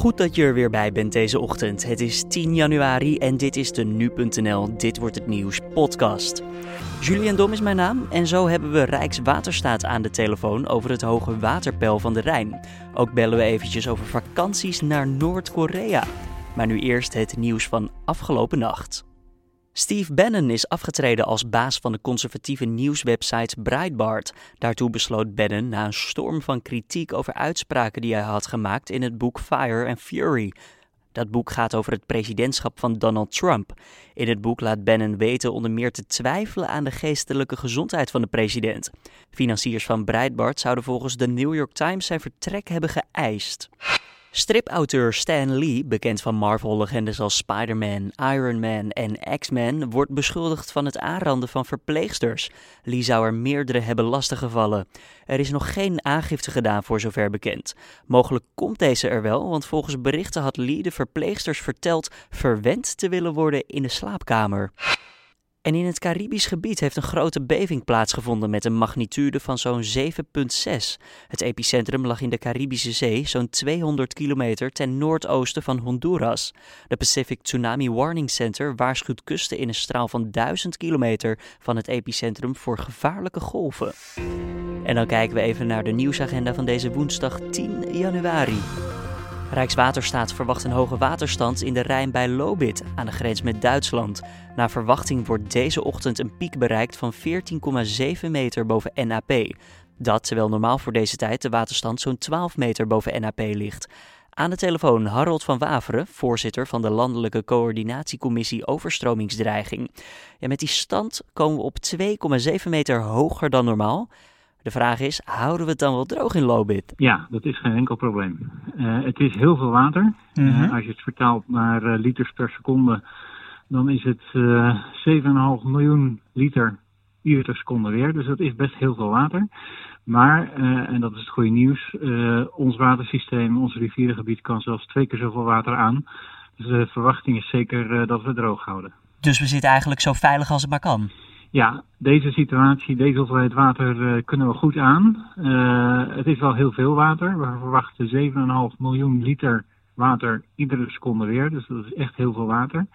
Goed dat je er weer bij bent deze ochtend. Het is 10 januari en dit is de Nu.nl Dit wordt het nieuws podcast. Julian Dom is mijn naam en zo hebben we Rijkswaterstaat aan de telefoon over het hoge waterpeil van de Rijn. Ook bellen we eventjes over vakanties naar Noord-Korea. Maar nu eerst het nieuws van afgelopen nacht. Steve Bannon is afgetreden als baas van de conservatieve nieuwswebsite Breitbart. Daartoe besloot Bannon na een storm van kritiek over uitspraken die hij had gemaakt in het boek Fire and Fury. Dat boek gaat over het presidentschap van Donald Trump. In het boek laat Bannon weten onder meer te twijfelen aan de geestelijke gezondheid van de president. Financiers van Breitbart zouden volgens de New York Times zijn vertrek hebben geëist. Stripauteur Stan Lee, bekend van Marvel-legendes als Spider-Man, Iron Man en X-Men, wordt beschuldigd van het aanranden van verpleegsters. Lee zou er meerdere hebben lastiggevallen. Er is nog geen aangifte gedaan voor zover bekend. Mogelijk komt deze er wel, want volgens berichten had Lee de verpleegsters verteld verwend te willen worden in de slaapkamer. En in het Caribisch gebied heeft een grote beving plaatsgevonden met een magnitude van zo'n 7,6. Het epicentrum lag in de Caribische Zee, zo'n 200 kilometer ten noordoosten van Honduras. De Pacific Tsunami Warning Center waarschuwt kusten in een straal van 1000 kilometer van het epicentrum voor gevaarlijke golven. En dan kijken we even naar de nieuwsagenda van deze woensdag 10 januari. Rijkswaterstaat verwacht een hoge waterstand in de Rijn bij Lobit aan de grens met Duitsland. Naar verwachting wordt deze ochtend een piek bereikt van 14,7 meter boven NAP. Dat terwijl normaal voor deze tijd de waterstand zo'n 12 meter boven NAP ligt. Aan de telefoon Harold van Waveren, voorzitter van de Landelijke Coördinatiecommissie Overstromingsdreiging. Ja, met die stand komen we op 2,7 meter hoger dan normaal. De vraag is, houden we het dan wel droog in Lobit? Ja, dat is geen enkel probleem. Uh, het is heel veel water. Uh, als je het vertaalt naar uh, liters per seconde, dan is het 7,5 miljoen liter iedere seconde weer. Dus dat is best heel veel water. Maar, en dat is het goede nieuws, ons watersysteem, ons rivierengebied kan zelfs twee keer zoveel water aan. Dus de verwachting is zeker dat we het droog houden. Dus we zitten eigenlijk zo veilig als het maar kan? Ja, deze situatie, deze hoeveelheid water uh, kunnen we goed aan. Uh, het is wel heel veel water. We verwachten 7,5 miljoen liter water iedere seconde weer. Dus dat is echt heel veel water.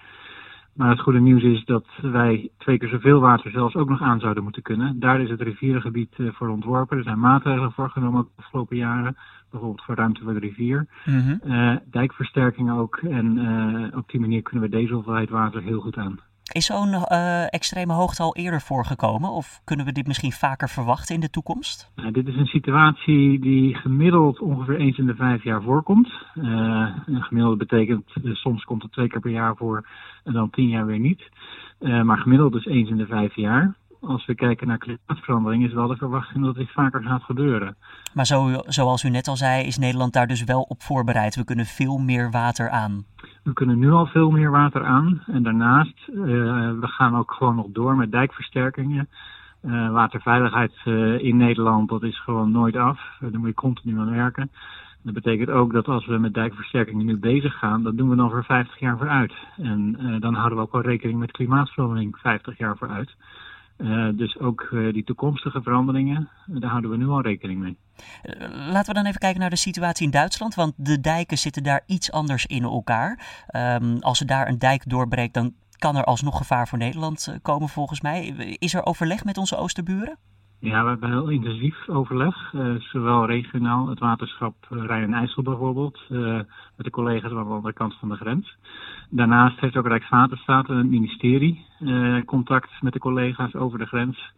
Maar het goede nieuws is dat wij twee keer zoveel water zelfs ook nog aan zouden moeten kunnen. Daar is het rivierengebied uh, voor ontworpen. Er zijn maatregelen voor genomen de afgelopen jaren. Bijvoorbeeld voor ruimte voor de rivier. Mm -hmm. dijkversterking ook. En op die manier kunnen we deze hoeveelheid water heel goed aan. Is zo'n uh, extreme hoogte al eerder voorgekomen of kunnen we dit misschien vaker verwachten in de toekomst? Nou, dit is een situatie die gemiddeld ongeveer eens in de vijf jaar voorkomt. Uh, gemiddeld betekent uh, soms komt het twee keer per jaar voor en dan tien jaar weer niet. maar gemiddeld dus eens in de vijf jaar. Als we kijken naar klimaatverandering is wel de verwachting dat dit vaker gaat gebeuren. Maar zo, zoals u net al zei, is Nederland daar dus wel op voorbereid. We kunnen veel meer water aan. We kunnen nu al veel meer water aan. En daarnaast, uh, we gaan ook gewoon nog door met dijkversterkingen. Uh, waterveiligheid uh, in Nederland, dat is gewoon nooit af. daar moet je continu aan werken. Dat betekent ook dat als we met dijkversterkingen nu bezig gaan, dat doen we dan voor 50 jaar vooruit. En dan houden we ook wel rekening met klimaatverandering 50 jaar vooruit. Uh, dus ook uh, die toekomstige veranderingen, daar houden we nu al rekening mee. Laten we dan even kijken naar de situatie in Duitsland, want de dijken zitten daar iets anders in elkaar. Um, als er daar een dijk doorbreekt, dan kan er alsnog gevaar voor Nederland komen volgens mij. Is er overleg met onze oosterburen? Ja, we hebben heel intensief overleg, uh, zowel regionaal, het waterschap Rijn en IJssel bijvoorbeeld, uh, met de collega's aan de andere kant van de grens. Daarnaast heeft ook Rijkswaterstaat en het ministerie contact met de collega's over de grens.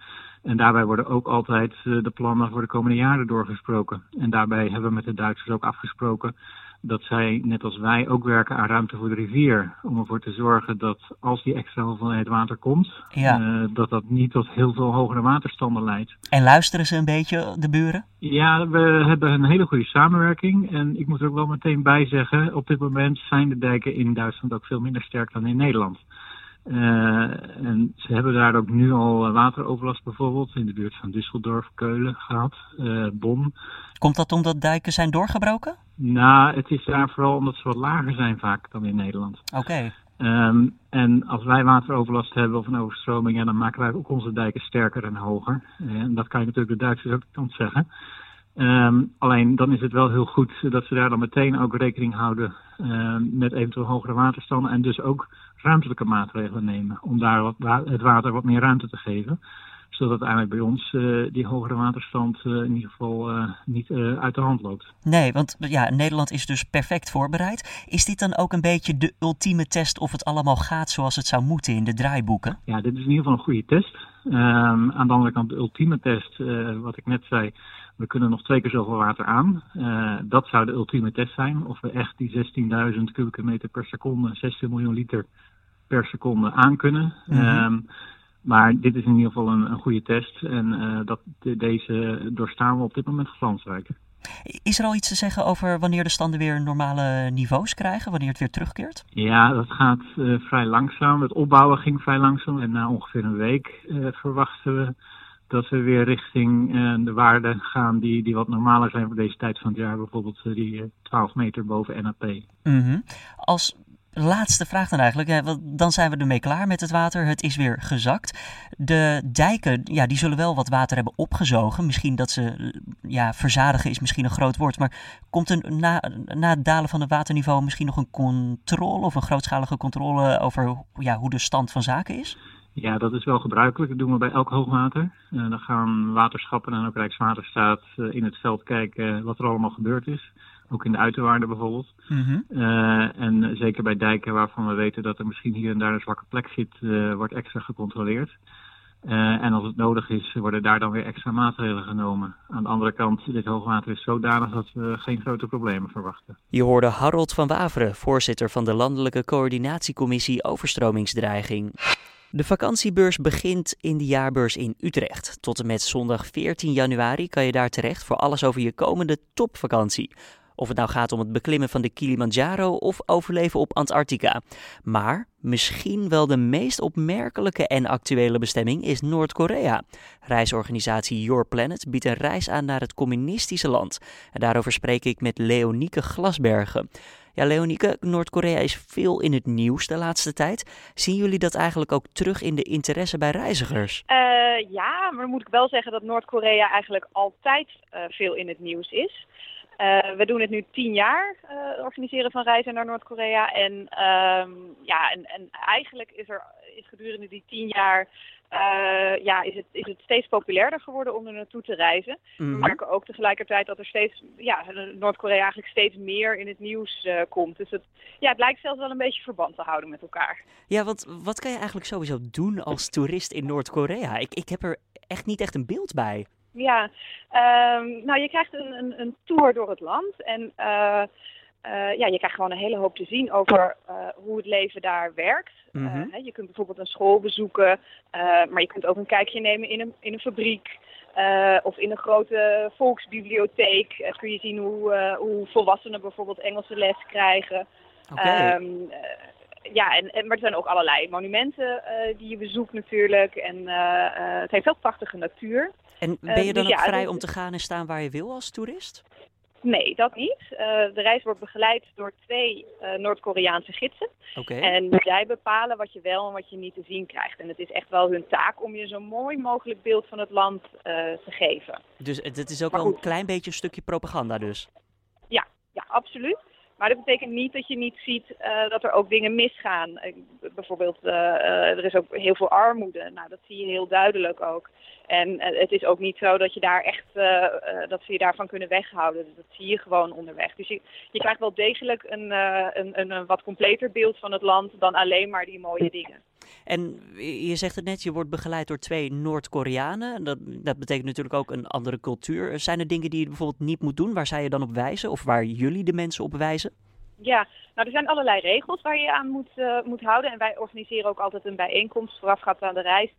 En daarbij worden ook altijd de plannen voor de komende jaren doorgesproken. En daarbij hebben we met de Duitsers ook afgesproken dat zij, net als wij, ook werken aan ruimte voor de rivier. Om ervoor te zorgen dat als die extra hoeveelheid water komt, ja. uh, dat dat niet tot heel veel hogere waterstanden leidt. En luisteren ze een beetje, de buren? Ja, we hebben een hele goede samenwerking. En ik moet er ook wel meteen bij zeggen, op dit moment zijn de dijken in Duitsland ook veel minder sterk dan in Nederland. Uh, en ze hebben daar ook nu al wateroverlast bijvoorbeeld in de buurt van Düsseldorf, Keulen gehad, uh, Bonn. Komt dat omdat dijken zijn doorgebroken? Nou, het is daar vooral omdat ze wat lager zijn vaak dan in Nederland. Oké. Okay. Um, en als wij wateroverlast hebben of een overstroming, ja, dan maken wij ook onze dijken sterker en hoger. En dat kan je natuurlijk de Duitsers ook niet ontzeggen. Ehm, alleen dan is het wel heel goed dat ze daar dan meteen ook rekening houden ehm, met eventueel hogere waterstanden en dus ook ruimtelijke maatregelen nemen om daar wat, het water wat meer ruimte te geven zodat uiteindelijk bij ons uh, die hogere waterstand uh, in ieder geval uh, niet uit de hand loopt. Nee, want ja, Nederland is dus perfect voorbereid. Is dit dan ook een beetje de ultieme test of het allemaal gaat zoals het zou moeten in de draaiboeken? Ja, dit is in ieder geval een goede test. Um, aan de andere kant, de ultieme test, wat ik net zei, we kunnen nog twee keer zoveel water aan. dat zou de ultieme test zijn. Of we echt die 16.000 kubieke meter per seconde, 16 miljoen liter per seconde aan kunnen. Mm -hmm. um, maar dit is in ieder geval een, een goede test en uh, dat, deze doorstaan we op dit moment glansrijk. Is er al iets te zeggen over wanneer de standen weer normale niveaus krijgen, wanneer het weer terugkeert? Ja, dat gaat uh, vrij langzaam. Het opbouwen ging vrij langzaam en na ongeveer een week verwachten we dat we weer richting de waarden gaan die, die wat normaler zijn voor deze tijd van het jaar. Bijvoorbeeld die 12 meter boven NAP. -hmm. Als laatste vraag dan eigenlijk. dan zijn we ermee klaar met het water. Het is weer gezakt. De dijken, ja, die zullen wel wat water hebben opgezogen. Misschien dat ze, ja, verzadigen is misschien een groot woord. Maar komt er na, na het dalen van het waterniveau misschien nog een controle of een grootschalige controle over ja, hoe de stand van zaken is? Ja, dat is wel gebruikelijk. Dat doen we bij elk hoogwater. Uh, dan gaan waterschappen en ook Rijkswaterstaat uh, in het veld kijken wat er allemaal gebeurd is. Ook in de uiterwaarden bijvoorbeeld. Mm -hmm. uh, en zeker bij dijken waarvan we weten dat er misschien hier en daar een zwakke plek zit, uh, wordt extra gecontroleerd. Uh, en als het nodig is, worden daar dan weer extra maatregelen genomen. Aan de andere kant, dit hoogwater is zodanig dat we geen grote problemen verwachten. Je hoorde Harold van Waveren, voorzitter van de Landelijke Coördinatiecommissie Overstromingsdreiging. De vakantiebeurs begint in de jaarbeurs in Utrecht. Tot en met zondag 14 januari kan je daar terecht voor alles over je komende topvakantie. Of het nou gaat om het beklimmen van de Kilimanjaro of overleven op Antarctica. Maar misschien wel de meest opmerkelijke en actuele bestemming is Noord-Korea. Reisorganisatie Your Planet biedt een reis aan naar het communistische land. En daarover spreek ik met Leonieke Glasbergen. Ja, Leonieke, Noord-Korea is veel in het nieuws de laatste tijd. Zien jullie dat eigenlijk ook terug in de interesse bij reizigers? Uh, ja, maar dan moet ik wel zeggen dat Noord-Korea eigenlijk altijd uh, veel in het nieuws is. Uh, we doen het nu tien jaar, uh, organiseren van reizen naar Noord-Korea. En, um, ja, en, en eigenlijk is er is gedurende die tien jaar uh, ja, is, het, is het steeds populairder geworden om er naartoe te reizen. Mm. We merken ook tegelijkertijd dat er steeds, ja, Noord-Korea eigenlijk steeds meer in het nieuws komt. Dus het, ja, het lijkt zelfs wel een beetje verband te houden met elkaar. Ja, want wat kan je eigenlijk sowieso doen als toerist in Noord-Korea? Ik, ik heb er echt niet echt een beeld bij. Ja, um, nou je krijgt een, een, een, tour door het land en uh, ja, je krijgt gewoon een hele hoop te zien over uh, hoe het leven daar werkt. Mm -hmm. je kunt bijvoorbeeld een school bezoeken, maar je kunt ook een kijkje nemen in een, in een fabriek. of in een grote volksbibliotheek kun je zien hoe, hoe volwassenen bijvoorbeeld Engelse les krijgen. Okay. Um, ja, en, en, maar er zijn ook allerlei monumenten die je bezoekt natuurlijk. En het heeft heel prachtige natuur. En ben je dan dus ook ja, vrij dus, om te gaan en staan waar je wil als toerist? Nee, dat niet. de reis wordt begeleid door twee Noord-Koreaanse gidsen. Okay. En zij bepalen wat je wel en wat je niet te zien krijgt. En het is echt wel hun taak om je zo mooi mogelijk beeld van het land te geven. Dus het is ook wel een klein beetje een stukje propaganda dus? Ja, ja absoluut. Maar dat betekent niet dat je niet ziet uh, dat er ook dingen misgaan. Bijvoorbeeld, uh, er is ook heel veel armoede. Nou, dat zie je heel duidelijk ook. En het is ook niet zo dat je daar echt, dat ze je daarvan kunnen weghouden. Dus dat zie je gewoon onderweg. Dus je, je krijgt wel degelijk een, een, een, een wat completer beeld van het land dan alleen maar die mooie dingen. En je zegt het net, je wordt begeleid door twee Noord-Koreanen. Dat, dat betekent natuurlijk ook een andere cultuur. Zijn er dingen die je bijvoorbeeld niet moet doen? Waar zij je dan op wijzen? Of waar jullie de mensen op wijzen? Ja, nou er zijn allerlei regels waar je aan moet, uh, moet houden. En wij organiseren ook altijd een bijeenkomst voorafgaand aan de reis.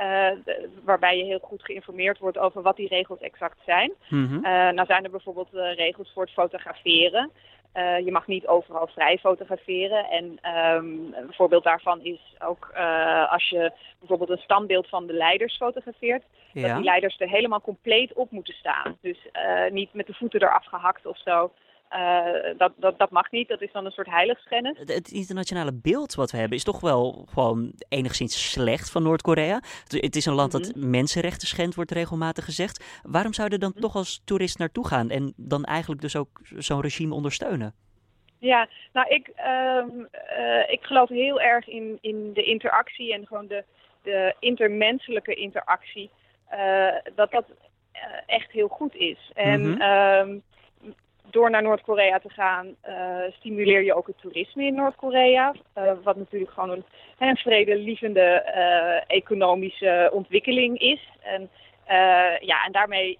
Uh, de, waarbij je heel goed geïnformeerd wordt over wat die regels exact zijn. Mm -hmm. uh, nou zijn er bijvoorbeeld regels voor het fotograferen. Uh, je mag niet overal vrij fotograferen. En um, een voorbeeld daarvan is ook uh, als je bijvoorbeeld een standbeeld van de leiders fotografeert. Ja. Dat die leiders er helemaal compleet op moeten staan. Dus uh, niet met de voeten eraf gehakt of zo. Dat, dat, dat mag niet, dat is dan een soort heiligschennis. Het, het internationale beeld wat we hebben is toch wel gewoon enigszins slecht van Noord-Korea. Het, is een land dat mhm. mensenrechten schendt, wordt regelmatig gezegd. Waarom zou je er dan mhm. toch als toerist naartoe gaan en dan eigenlijk dus ook zo'n regime ondersteunen? Ja, nou ik, uh, ik geloof heel erg in, in de interactie en gewoon de, de intermenselijke interactie. Uh, dat dat echt heel goed is. En mm -hmm. Door naar Noord-Korea te gaan, stimuleer je ook het toerisme in Noord-Korea. wat natuurlijk gewoon een, een vredelievende economische ontwikkeling is. En, ja, en daarmee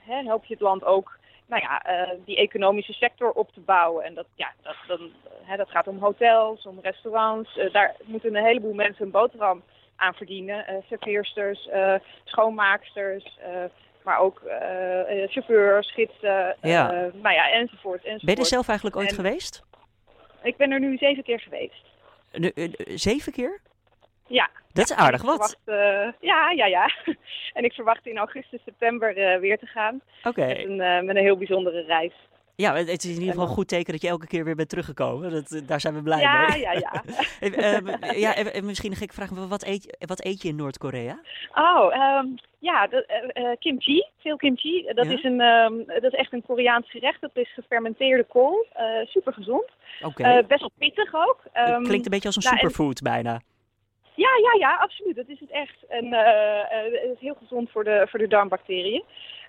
help je het land ook nou ja, die economische sector op te bouwen. En dat, ja, dat, dan, dat gaat om hotels, om restaurants. Daar moeten een heleboel mensen een boterham aan verdienen. Serveersters, schoonmaaksters, maar ook chauffeurs, gidsen, ja. nou ja, enzovoort, enzovoort. Ben je er zelf eigenlijk ooit geweest? Ik ben er nu zeven keer geweest. zeven keer? Ja. Dat is aardig wat. Verwacht, ja, ja, ja. en ik verwacht in augustus, september uh, weer te gaan. Oké. Uh, met een heel bijzondere reis. Ja, het is in ieder geval een goed teken dat je elke keer weer bent teruggekomen. Dat, eh, daar zijn we blij ja, mee. Ja, ja, ja. ja, en misschien een gekke vraag, wat eet, wat eet je in Noord-Korea? Oh, um, ja, uh, kimchi. Veel kimchi. Dat, is een, um, dat is echt een Koreaans gerecht. Dat is gefermenteerde kool. super gezond. Oké. best wel pittig ook. Um, Klinkt een beetje als een nou, superfood bijna. Ja, ja, ja, absoluut. Dat is het echt. En uh, het is heel gezond voor de, voor de darmbacteriën.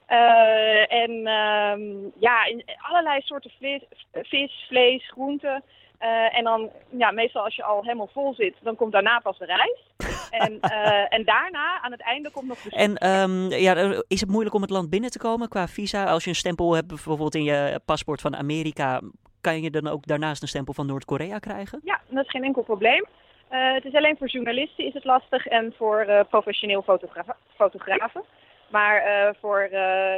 Uh, en uh, ja, allerlei soorten vis, vis vlees, groenten. Uh, en dan, ja, meestal als je al helemaal vol zit, dan komt daarna pas de rijst. en, en daarna, aan het einde, komt nog de. En um, ja, is het moeilijk om het land binnen te komen qua visa? Als je een stempel hebt, bijvoorbeeld in je paspoort van Amerika, kan je dan ook daarnaast een stempel van Noord-Korea krijgen? Ja, dat is geen enkel probleem. Uh, het is alleen voor journalisten is het lastig en voor professioneel fotogra fotografen. Maar uh, voor,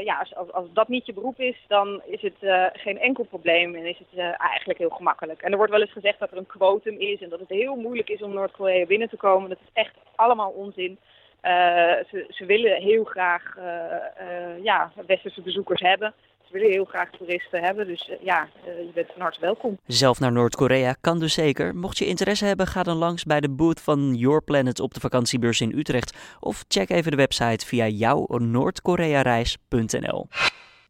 ja, als, als, dat niet je beroep is, dan is het geen enkel probleem en is het eigenlijk heel gemakkelijk. En er wordt wel eens gezegd dat er een quotum is en dat het heel moeilijk is om Noord-Korea binnen te komen. Dat is echt allemaal onzin. ze, ze willen heel graag ja, westerse bezoekers hebben willen heel graag toeristen hebben. Dus uh, ja, uh, je bent van harte welkom. Zelf naar Noord-Korea kan dus zeker. Mocht je interesse hebben, ga dan langs bij de booth van Your Planet op de vakantiebeurs in Utrecht. Of check even de website via jouwnoordkoreareis.nl.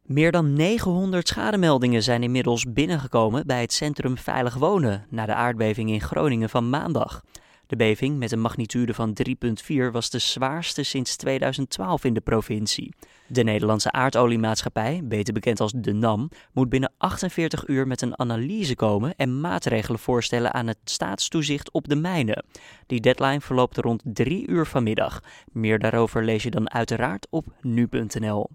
Meer dan 900 schademeldingen zijn inmiddels binnengekomen bij het Centrum Veilig Wonen na de aardbeving in Groningen van maandag. De beving met een magnitude van 3,4 was de zwaarste sinds 2012 in de provincie. De Nederlandse aardoliemaatschappij, beter bekend als de NAM, moet binnen 48 uur met een analyse komen en maatregelen voorstellen aan het staatstoezicht op de mijnen. Die deadline verloopt rond 3 uur vanmiddag. Meer daarover lees je dan uiteraard op nu.nl.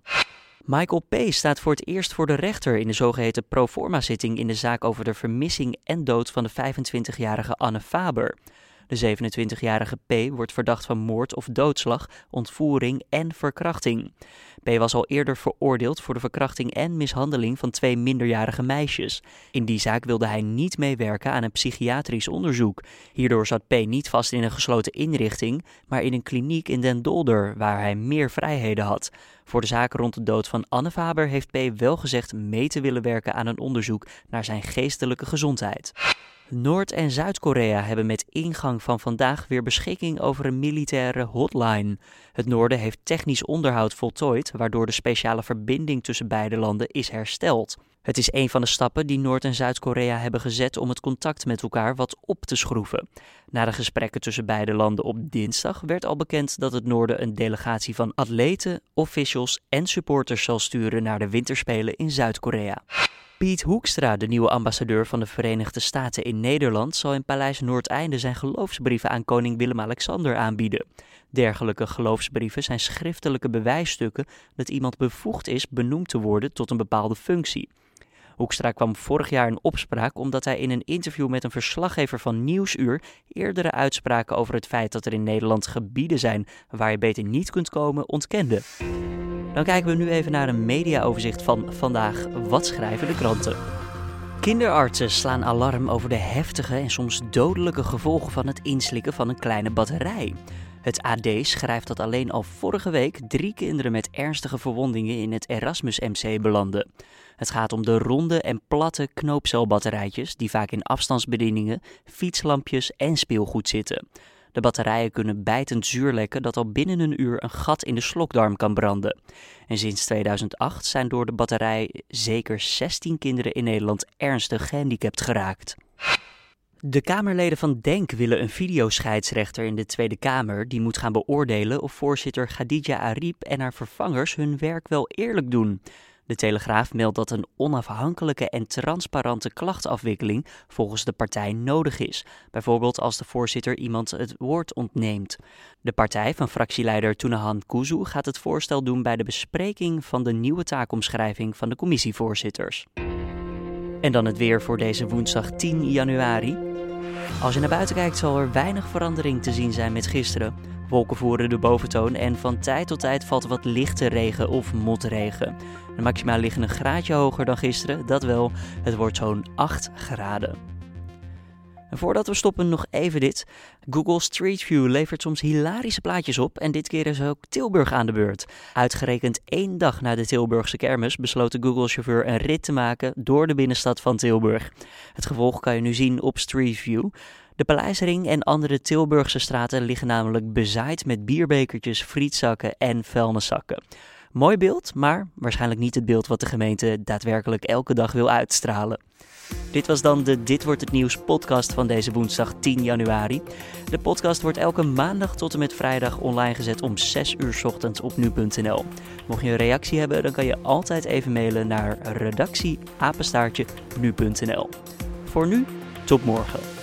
Michael P. staat voor het eerst voor de rechter in de zogeheten proforma-zitting in de zaak over de vermissing en dood van de 25-jarige Anne Faber. De 27-jarige P wordt verdacht van moord of doodslag, ontvoering en verkrachting. P was al eerder veroordeeld voor de verkrachting en mishandeling van twee minderjarige meisjes. In die zaak wilde hij niet meewerken aan een psychiatrisch onderzoek. Hierdoor zat P niet vast in een gesloten inrichting, maar in een kliniek in Den Dolder, waar hij meer vrijheden had. Voor de zaak rond de dood van Anne Faber heeft P wel gezegd mee te willen werken aan een onderzoek naar zijn geestelijke gezondheid. Noord- en Zuid-Korea hebben met ingang van vandaag weer beschikking over een militaire hotline. Het noorden heeft technisch onderhoud voltooid, waardoor de speciale verbinding tussen beide landen is hersteld. Het is een van de stappen die Noord- en Zuid-Korea hebben gezet om het contact met elkaar wat op te schroeven. Na de gesprekken tussen beide landen op dinsdag werd al bekend dat het Noorden een delegatie van atleten, officials en supporters zal sturen naar de winterspelen in Zuid-Korea. Piet Hoekstra, de nieuwe ambassadeur van de Verenigde Staten in Nederland, zal in Paleis Noordeinde zijn geloofsbrieven aan koning Willem-Alexander aanbieden. Dergelijke geloofsbrieven zijn schriftelijke bewijsstukken dat iemand bevoegd is benoemd te worden tot een bepaalde functie. Hoekstra kwam vorig jaar in opspraak omdat hij in een interview met een verslaggever van Nieuwsuur eerdere uitspraken over het feit dat er in Nederland gebieden zijn waar je beter niet kunt komen ontkende. Dan kijken we nu even naar een mediaoverzicht van vandaag. Wat schrijven de kranten? Kinderartsen slaan alarm over de heftige en soms dodelijke gevolgen van het inslikken van een kleine batterij. Het AD schrijft dat alleen al vorige week drie kinderen met ernstige verwondingen in het Erasmus MC belanden. Het gaat om de ronde en platte knoopcelbatterijtjes die vaak in afstandsbedieningen, fietslampjes en speelgoed zitten. De batterijen kunnen bijtend zuur lekken dat al binnen een uur een gat in de slokdarm kan branden. En sinds 2008 zijn door de batterij zeker 16 kinderen in Nederland ernstig gehandicapt geraakt. De Kamerleden van DENK willen een videoscheidsrechter in de Tweede Kamer die moet gaan beoordelen of voorzitter Khadija Ariep en haar vervangers hun werk wel eerlijk doen. De Telegraaf meldt dat een onafhankelijke en transparante klachtafwikkeling volgens de partij nodig is, bijvoorbeeld als de voorzitter iemand het woord ontneemt. De partij van fractieleider Tunahan Kuzu gaat het voorstel doen bij de bespreking van de nieuwe taakomschrijving van de commissievoorzitters. En dan het weer voor deze woensdag 10 januari. Als je naar buiten kijkt zal er weinig verandering te zien zijn met gisteren. Wolken voeren de boventoon en van tijd tot tijd valt wat lichte regen of motregen. De maxima liggen een graadje hoger dan gisteren, dat wel. Het wordt zo'n 8 graden. En voordat we stoppen nog even dit. Google Street View levert soms hilarische plaatjes op en dit keer is ook Tilburg aan de beurt. Uitgerekend één dag na de Tilburgse kermis besloot de Google-chauffeur een rit te maken door de binnenstad van Tilburg. Het gevolg kan je nu zien op Street View. De Paleisring en andere Tilburgse straten liggen namelijk bezaaid met bierbekertjes, frietzakken en vuilniszakken. Mooi beeld, maar waarschijnlijk niet het beeld wat de gemeente daadwerkelijk elke dag wil uitstralen. Dit was dan de Dit wordt het nieuws podcast van deze woensdag 10 januari. De podcast wordt elke maandag tot en met vrijdag online gezet om 6 uur ochtends op nu.nl. Mocht je een reactie hebben, dan kan je altijd even mailen naar redactieapenstaartje nu.nl. Voor nu, tot morgen.